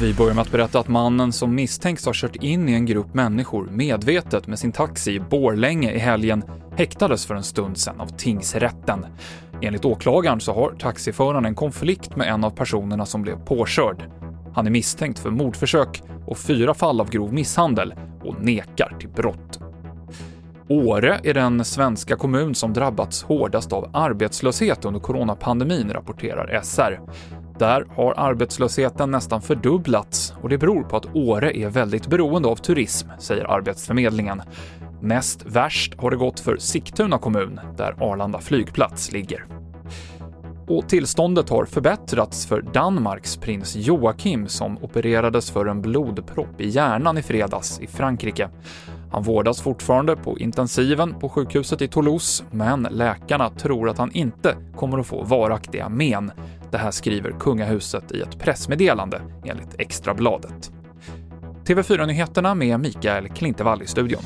Vi börjar med att berätta att mannen som misstänks ha kört in i en grupp människor medvetet med sin taxi i Borlänge i helgen häktades för en stund sedan av tingsrätten. Enligt åklagaren så har taxiföraren en konflikt med en av personerna som blev påkörd. Han är misstänkt för mordförsök och fyra fall av grov misshandel och nekar till brott. Åre är den svenska kommun som drabbats hårdast av arbetslöshet under coronapandemin, rapporterar SR. Där har arbetslösheten nästan fördubblats och det beror på att Åre är väldigt beroende av turism, säger Arbetsförmedlingen. Näst värst har det gått för Sigtuna kommun, där Arlanda flygplats ligger. Och tillståndet har förbättrats för Danmarks prins Joakim som opererades för en blodpropp i hjärnan i fredags i Frankrike. Han vårdas fortfarande på intensiven på sjukhuset i Toulouse, men läkarna tror att han inte kommer att få varaktiga men. Det här skriver kungahuset i ett pressmeddelande enligt Extrabladet. TV4-nyheterna med Mikael Klintevall i studion.